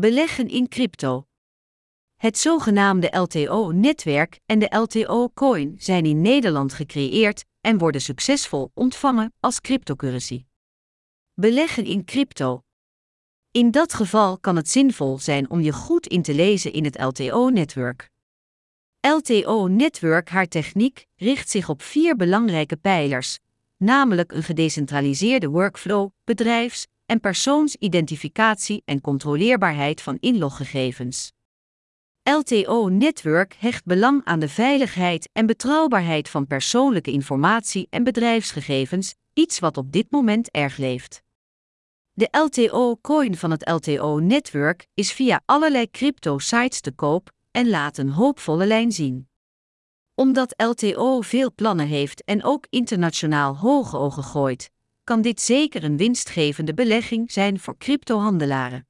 Beleggen in crypto. Het zogenaamde LTO-netwerk en de LTO-coin zijn in Nederland gecreëerd en worden succesvol ontvangen als cryptocurrency. Beleggen in crypto. In dat geval kan het zinvol zijn om je goed in te lezen in het LTO-netwerk. LTO-netwerk haar techniek richt zich op vier belangrijke pijlers, namelijk een gedecentraliseerde workflow, bedrijfs- en persoonsidentificatie en controleerbaarheid van inloggegevens. LTO Network hecht belang aan de veiligheid en betrouwbaarheid van persoonlijke informatie en bedrijfsgegevens, iets wat op dit moment erg leeft. De LTO-coin van het LTO-netwerk is via allerlei crypto-sites te koop en laat een hoopvolle lijn zien. Omdat LTO veel plannen heeft en ook internationaal hoge ogen gooit, kan dit zeker een winstgevende belegging zijn voor cryptohandelaren.